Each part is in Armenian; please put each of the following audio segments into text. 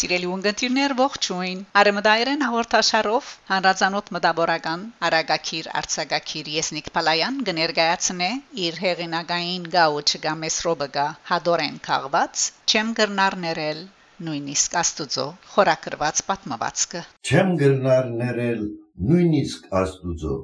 Սիրելի ունգընտիրներ ողջույն Արեմդայերեն հաղորդաշարով հանրազանոթ մտավորական Արագակիր Արցակակիր Եսնիկ Պալայան կներկայացնե իր հեղինակային գաուչ գամեսրոբգա հադորեն քաղված չեմ գրնար ներել նույնիսկ աստուծո խորակրված պատմվածքը չեմ գրնար ներել նույնիսկ աստուծո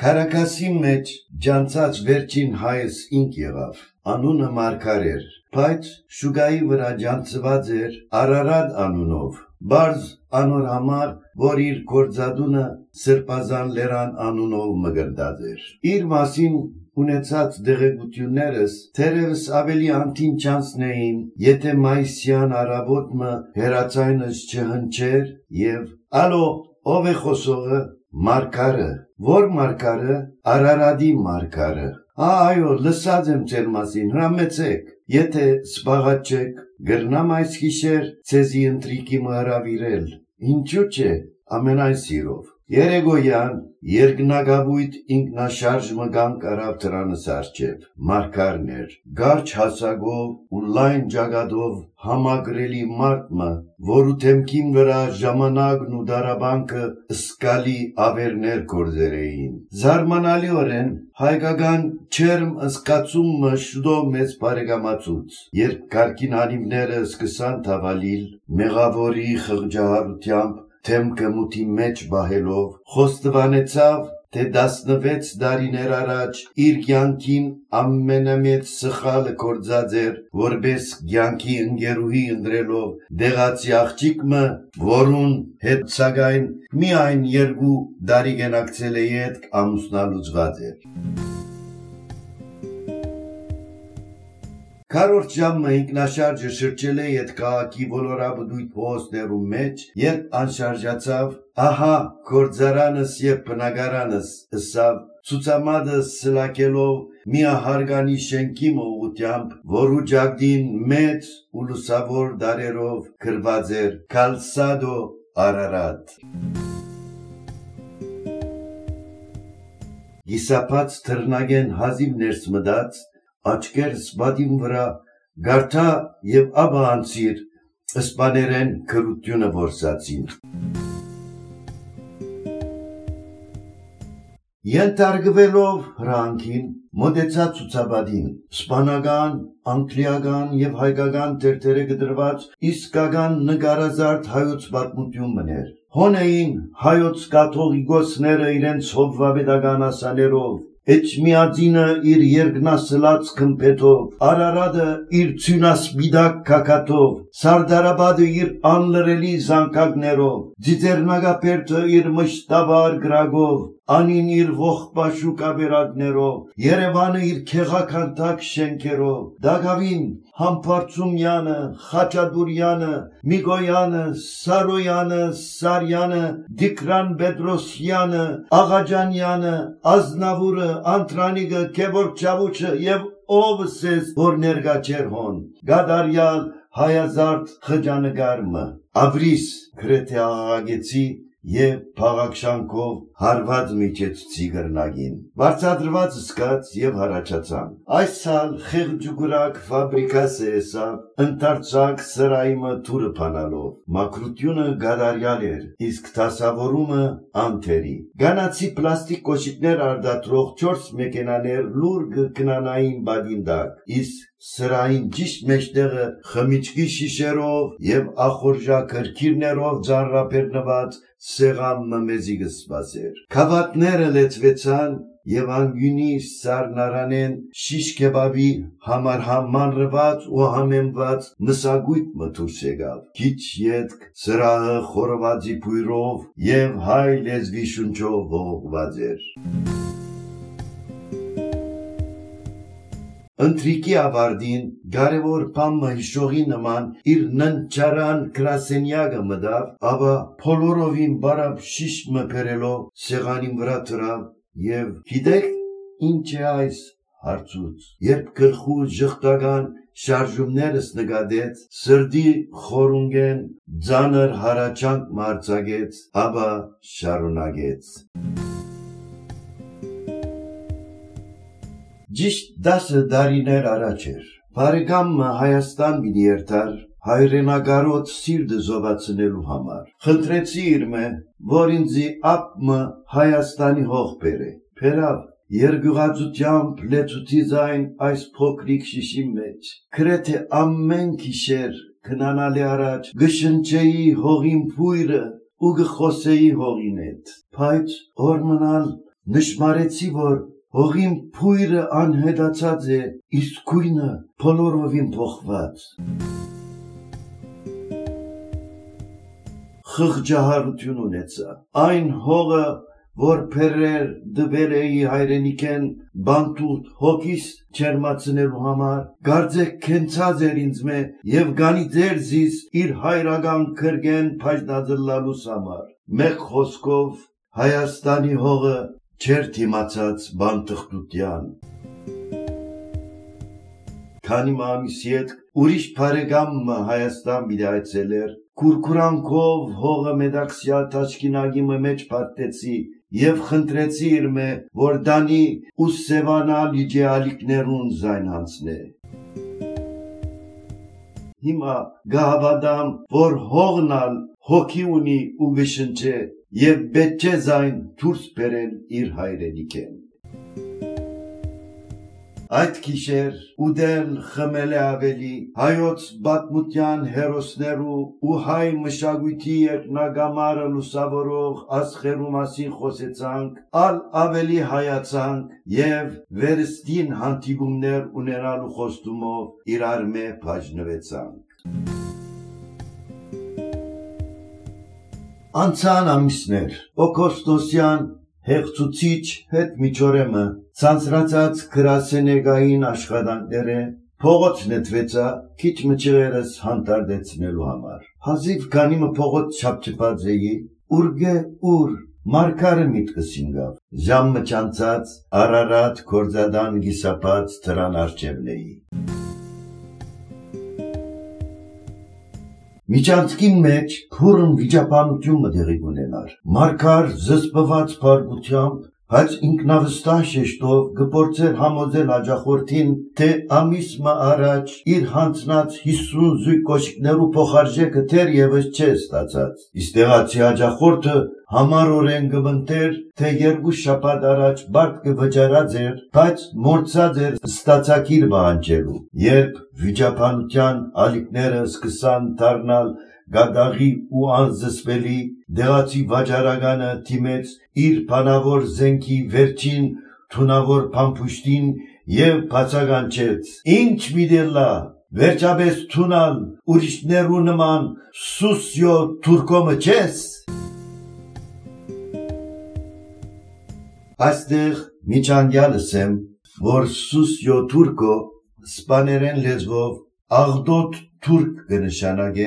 Կարակասի մեջ ջանցած վերջին հայս ինք եղավ անունը Մարկար էր, բայց շուգայի վրա ջանցված էր Արարատ անունով։ Բարձ անոր համար, որ իր կորձադունը Սրբազան Լերան անունով մգրդած էր։ Իր մասին ունեցած դեղեցություններս թերևս ավելի անտին չանցնեին, եթե մայիսյան արաբոտը հերացայնս չհնչեր եւ ալո ով է խոսողը Մարկարը, որ Մարկարը Արարադի Մարկարը Այո, լսած եմ ձեր մասին, հրամեցեք։ Եթե սպաղած չեք, գրնամ այս գիշեր ցեզի ընտրիկի մհրավիրել։ Ինչու՞ չէ, ամենայն սիրով։ Երեգոյան երկնագաբույտ ինքնաշարժ մգան կարավ դրանս արջև, մարկարներ, գարչ հասագով ու լայն ճագադով համագրելի մարդմը, որու թեմքին վրա ժամանակն ու դարաբանքը սկալի ավերներ կորձերեին։ Զարմանալիորեն հայկական չերմ ըսկացումը շուտով մեծ բարեկամացուց, երբ կարգին անիվները սկսան թավալիլ, մեղավորի խղճահարությամբ թեմքը մութի մեջ բահելով, խոստվանեցավ, թե 16 տարիներ առաջ իր կյանքին ամենամեծ սխալը կործած էր, որբես կյանքի ընկերուհի ընտրելով դեղացի աղջիկը, որուն հետ սակայն միայն երկու տարի գնակցել է յետ ամուսնալուծված էր։ Քարորդ ժամը ինքնաշարժը շրջել է այդ քաղաքի բոլորաբդույթ փոստերու մեջ, երբ անշարժացավ, ահա կորձարանս եւ բնակարանս ըսավ ցուցամադը սլակելով միահարգանի շենքի մողությամբ, որու ջագդին մեծ ու լուսավոր դարերով գրված էր Կալսադո Արարատ։ Գիսապած թռնագեն հազիվ ներս մտած աչքերս բադին վրա գարթա եւ աբա անցիր իսպաներեն քրությունը որսացին Ենթարկվելով հրանքին մոտեցա ցուցաբադին սպանական, անգլիական եւ հայկական թերթերը գդրված իսկական նկարազարդ հայոց պատմություն մներ Հոնեին հայոց կաթողիկոսները իրենց հովվավետական ասաներով Էջմիածինը իր երկնասլած քմփեթով, Արարատը իր ցյունասպիդակ կակատով, Սարդարաբադը իր անլրելի զանկակներով, Ձիծերնագապերտը իր մշտաբար գրագով, Անին իր ողբաշու կաբերակներով, Երևանը իր քեղաքանտակ շենքերով, Դագավին Համբարձումյանը, Խաչատուրյանը, Միգոյանը, Սարոյանը, Սարյանը, Դիկրան Պետրոսյանը, Աղաջանյանը, Ազնավուրը, Անտրանիկը, Քևորչավուչը եւ ովս ես որ ներկա չեր հոն։ Գադարյալ հայազարդ խճանկարմը։ Աբրիս գրեթե աղագեցի եւ փաղաքշանքով հարված միջեցցի գրնագին վարչադրված սկաց եւ հարաճացան այս սալ խեղճուգրակ ֆաբրիկաս էսա ընտարցակ սրայմը թուրը փանալով մակրությունը գադարյալ էր իսկ տասավորումը անթերի գանացի պլաստիկ կոշիկներ արդատրող 4 մեքենաներ լուր գնանային բադինդակ իսկ սրային ճիշտ մեջտեղը խմիչքի շիշերով եւ ախորժա քրքիրներով ձարրապերնված սեղամը մեզի գսպասեր քավատները լեցվեցան եւ անգյունի սառնարանեն շիշ կեբաբի համար համանրված ու համեմված մսագույտ մթուս եկավ քիչ յետք սրահը խորվածի փույրով եւ հայ լեզվի շունչով ողողված էր Ընտրիկի ավարդին կարևոր բամը հիշողի նման իր ննչարան գրասենյակը մտավ, ապա փոլորովին բարապ շիշ մփերելով սեղանին վրա դրավ եւ գիտեք ինչ է այս հարցուց երբ գլխու ժխտական շարժումներս նկատեց սրդի խորունգեն ձանր հարաճանք մարցագեց ապա շարունակեց Ճիշտ 10 դարիներ առաջ էր։ Բարեկամ Հայաստան միերտար հայրենագարոց սիրտը զովացնելու համար։ Խնդրեցի իրմե, որ ինձի ապմը Հայաստանի հող բերե։ Փերավ Երգուղածությամբ լեցուցի զայն այս փոքրիկ շիշի մեջ, գրեթե ամեն գիշեր քնանալի առաջ գշնչեի հողին փույրը ու գխոսեի հողին հետ։ Բայց օր մնալ նշмарեցի, որ հողին փույրը անհետացած է, իսկ քույնը բոլորովին փոխված։ Խղճահարություն ունեցա։ Այն հողը որ փերեր դվել էի հայրենիքեն բանտուտ հոգիս չերմացնելու համար գարձեք քենցած էր ինձ մե եւ գանի ձերզիս իր հայրական քրգեն փայտածլալու համար մեկ խոսքով հայաստանի հողը չեր թիմացած բանտխտության քանի մամիսի հետ ուրիշ բարեկամը հայաստան բիդայցել էր Կուրկուրանքով հողը մեդաքսիա տաչկինագի մեջ պատտեցի եւ խնդրեցի իր մե որ դանի ու սևանալ իդեալիկներուն զայն հանցնե հիմա գահավադամ որ հողնալ հոգի ունի ու գշնչե եւ պետք է զայն դուրս բերել իր հայրենիքեն Այդ գիշեր ուդել խմել է ավելի հայոց բատմության հերոսներու ու հայ մշակույթի երկնագամարը լուսավորող ասխերու մասին խոսեցանք, ալ ավելի հայացանք եւ վերստին հանդիպումներ ունենալու խոստումով իրար մե բաժնվեցանք։ Անցան ամիսներ, օգոստոսյան հեղցուցիչ հետ միջորեմը ցանցրացած գրասենեգային աշխատանքները փողոց նետվեցա քիչ մջերս հանդարտեցնելու համար հազիվ քանիմը փողոց չափչփած էի ուրգե ուր Մարկարը միտքս ինգավ ժամը չանցած Արարատ կորզադան գիսապած տրան արջևնեի Միջանցքին մեջ փուրն վիճապանություն մտեղի ունենար։ Մարկար զսպված բարգությամբ, բայց ինքնավստահ շեշտով գպորցեր համոզել աջախորդին, թե ամիս մը առաջ իր հանցնած 50 զույգ կոշիկներու փոխարժեքը թեր եւս չէ ստացած։ Իստեղացի աջախորդը համարորեն գմնտեր, թե երկու շաբաթ առաջ բարդ կվճարած էր, բայց մորցած էր ստացակիր բանջելու։ Երբ վիճապանության ալիքները սկսան դառնալ գադաղի ու անզսպելի դեղացի վաճառականը թիմեց իր բանավոր զենքի վերջին թունավոր փամփուշտին եւ բացականչեց. Ինչ միդելա վերջապես թունալ ուրիշներու նման սուսյո թուրկոմը չես Այստեղ միջանկյալս եմ, որ Սուսյո Թուրկո սպաներեն լեզվով աղդոտ թուրք կնշանակե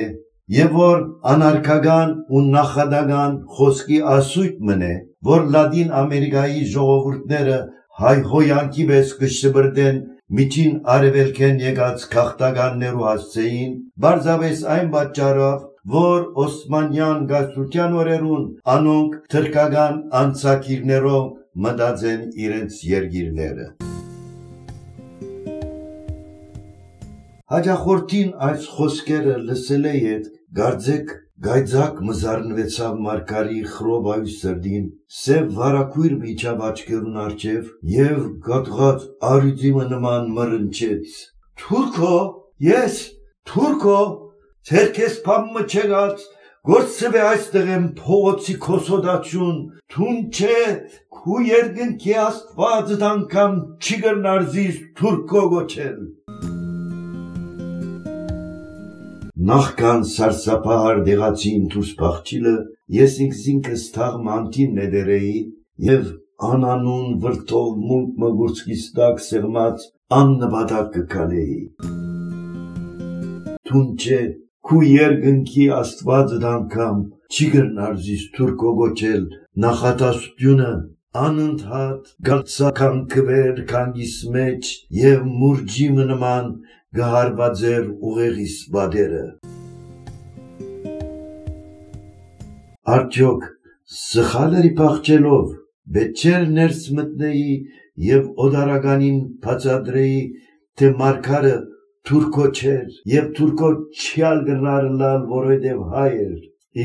եւ որ անարքական ու նախադական խոսքի ասույթ մնե, որ Լատին Ամերիկայի ժողովուրդները հայհոյանքի պես կշբրդեն միջին արևելքեն եկած քաղաքտականներու հասցեին, բարձավես այն պատճառով, որ Օսմանյան գաստրության օրերուն անոնք թրկական անցակիրներով մտածեն իրենց երգիրները։ Հաջախորդին այս խոսքերը լսել է ետ, գարձեք գայձակ մզարնվեցավ մարկարի խրոբայու սրդին, սև վարակույր միջավ աչկերուն արջև և գատղած արիդիմը նման մրնչեց։ Թուրքո, ես, թուրքո, թերքես պամը չեղած, գործև է այստեղ եմ փողոցի քոսոդացուն, թուն չէ, քու երկնքի աստվածը անգամ չի գրնար զիս թուրքո գոչել։ Նախքան սարսափահար դեղացին դուրս փախչիլը, ես ինքսինքս թաղ մանտին նեդերեի եւ անանուն վրտով մունք մգուրցքիս տակ սեղմած աննպատակ կքալեի։ Թուն չէ, քու երկնքի աստվածը անգամ չի գրնար զիս թուրքո գոչել նախատասությունը անընդհատ գալցական քվեր կանգիս մեջ եւ մուրջի նման գահարվա ձեր ուղեղիս բադերը։ Արդյոք սխալերի փախչելով բեչեր ներս մտնեի եւ օդարականին փածադրեի, թե մարգարը թուրքո չէր եւ թուրքո չյալ գնարլալ, որովհետեւ հայ էր։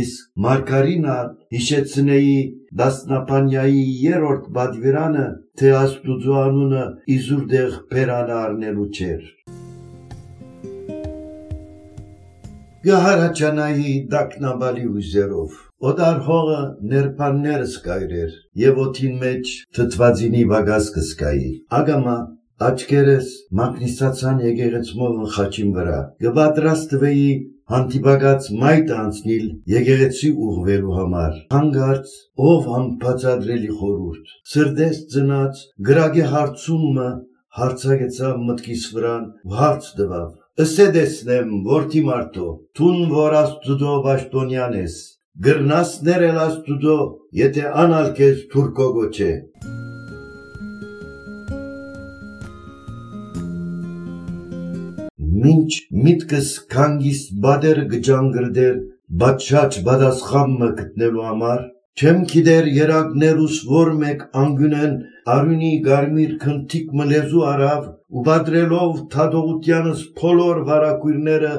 Իսկ մարգարինա հիշեցնեի դասնապանյայի երրորդ բադվիրանը, թե աստուծո անունը իզուրդեղ բերանա առնելու չէր։ Գահարաճանայի դակնաբալի ուզերով Օդար հողը ներփաններս կայրեր եւ օթին մեջ թթվածինի վագազ կսկայի ագամա աչքերս մագնիսացան եկեղեցմով խաչին վրա գբատրաստվեի հանդիպակած մայտ անցնիլ եկեղեցի ուղվելու համար հանգարց ով համբացադրելի խորուրդ սրդես ծնած գրագե հարցումը հարցագեցավ մտքիս վրան հարց տվավ Ըսե դեսնեմ, որդի մարդո, թուն որ աստուծո բաշտոնյան ես, գրնասներ էլ աստուծո, եթե անալ քեզ թուրքոգո չէ։ Մինչ միտքս քանգիս բադեր գջանգրդեր, բաչաչ բադասխամը գտնելու համար Չեմ գիտեր երակներուս որ մեկ անգունեն արունի գարմիր քնթիկ մլեզու արավ ու բադրելով թադողությանս փոլոր վարակույրները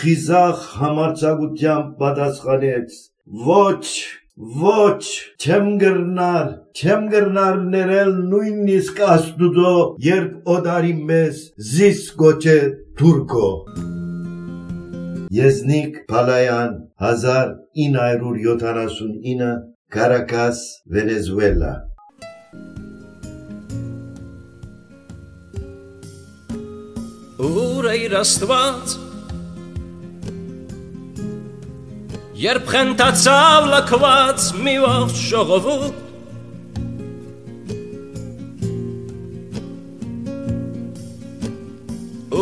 խիզախ համարձակությամբ պատասխանեց. Ոչ ոչ չեմ գրնար չեմ գրնար ներել նույնիսկ աստուծո երբ օդարի մեզ զիս գոչե թուրքո Եզնիկ Փալայան 1979 Կարակաս, Վենեսուելա Ուր է իր աստված Երբ խենթացավ լքված մի ողջ ժողովուրդ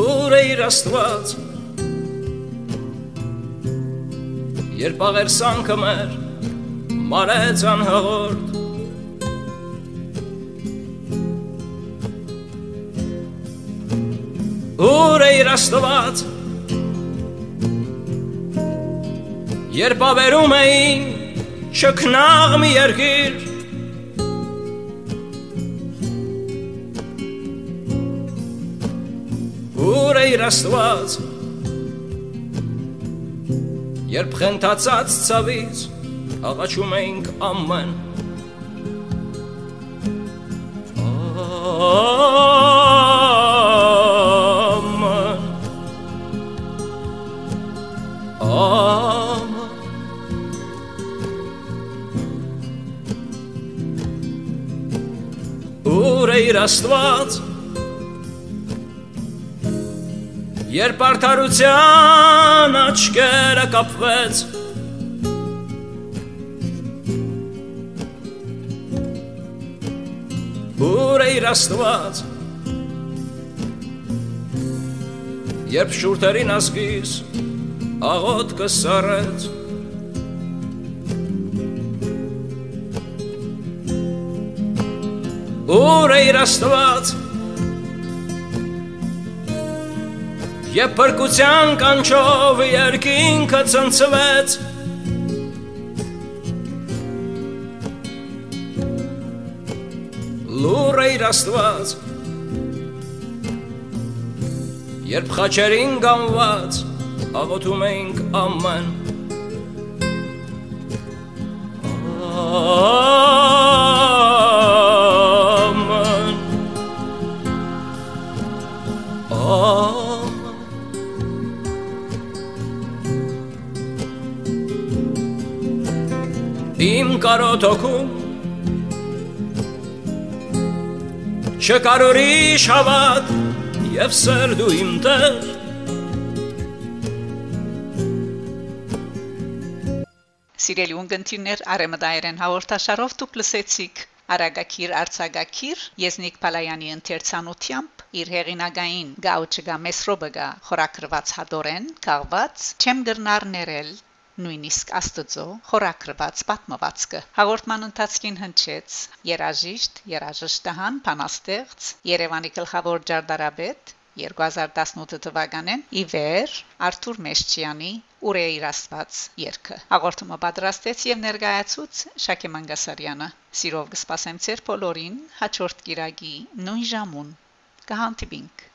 Ուր է իր աստված Երբ աղերսանքը մեր մարեց անհաղորդ Ուր է իր աստված Երբ ավերում էին չքնաղ մի երկիր Ուր է իր աստված Երբ խենթացած ցավից աղաչում էինք ամեն Amen Amen Ուր է իր աստված Երբ արդարության աչքերը կապվեց Ուր է իր աստված Երբ շուրթերին ասկիս աղոտ կսարեց Ուր է իր աստված Եվ պրկության կանչով երկինքը ծնցվեց իր աստված Երբ խաչերին գանված աղոթում էինք ամեն Amen Amen Իմ կարոթոքում Չկար ուրիշ հավատ եւ սեր դու իմ տեր Սիրելի ունգընտիրներ արեմդայերեն հաղորդաշարով դուք լսեցիք Արագակիր Արցագակիր Եզնիկ Պալայանի ընթերցանությամբ իր հեղինակային Գաուչգա Մեսրոբգա խորակրված հադորեն կաղված չեմ գրնար ներել նույնիսկ Աստծո խորակրված պատմվածքը հաղորդման ընթացքին հնչեց երաժիշտ երաժշտահան Փանաստեղծ Երևանի գլխավոր ջարդարաբեդ 2018 թվականին իվեր Արթուր Մեշչյանի Ուրեիր Աստված երգը հաղորդումը պատրաստեց եւ ներկայացուց Շակե Մանգասարյանը սիրով կսպասեմ ձեր բոլորին հաջորդ գիրագի նույն ժամուն կհանդիպինք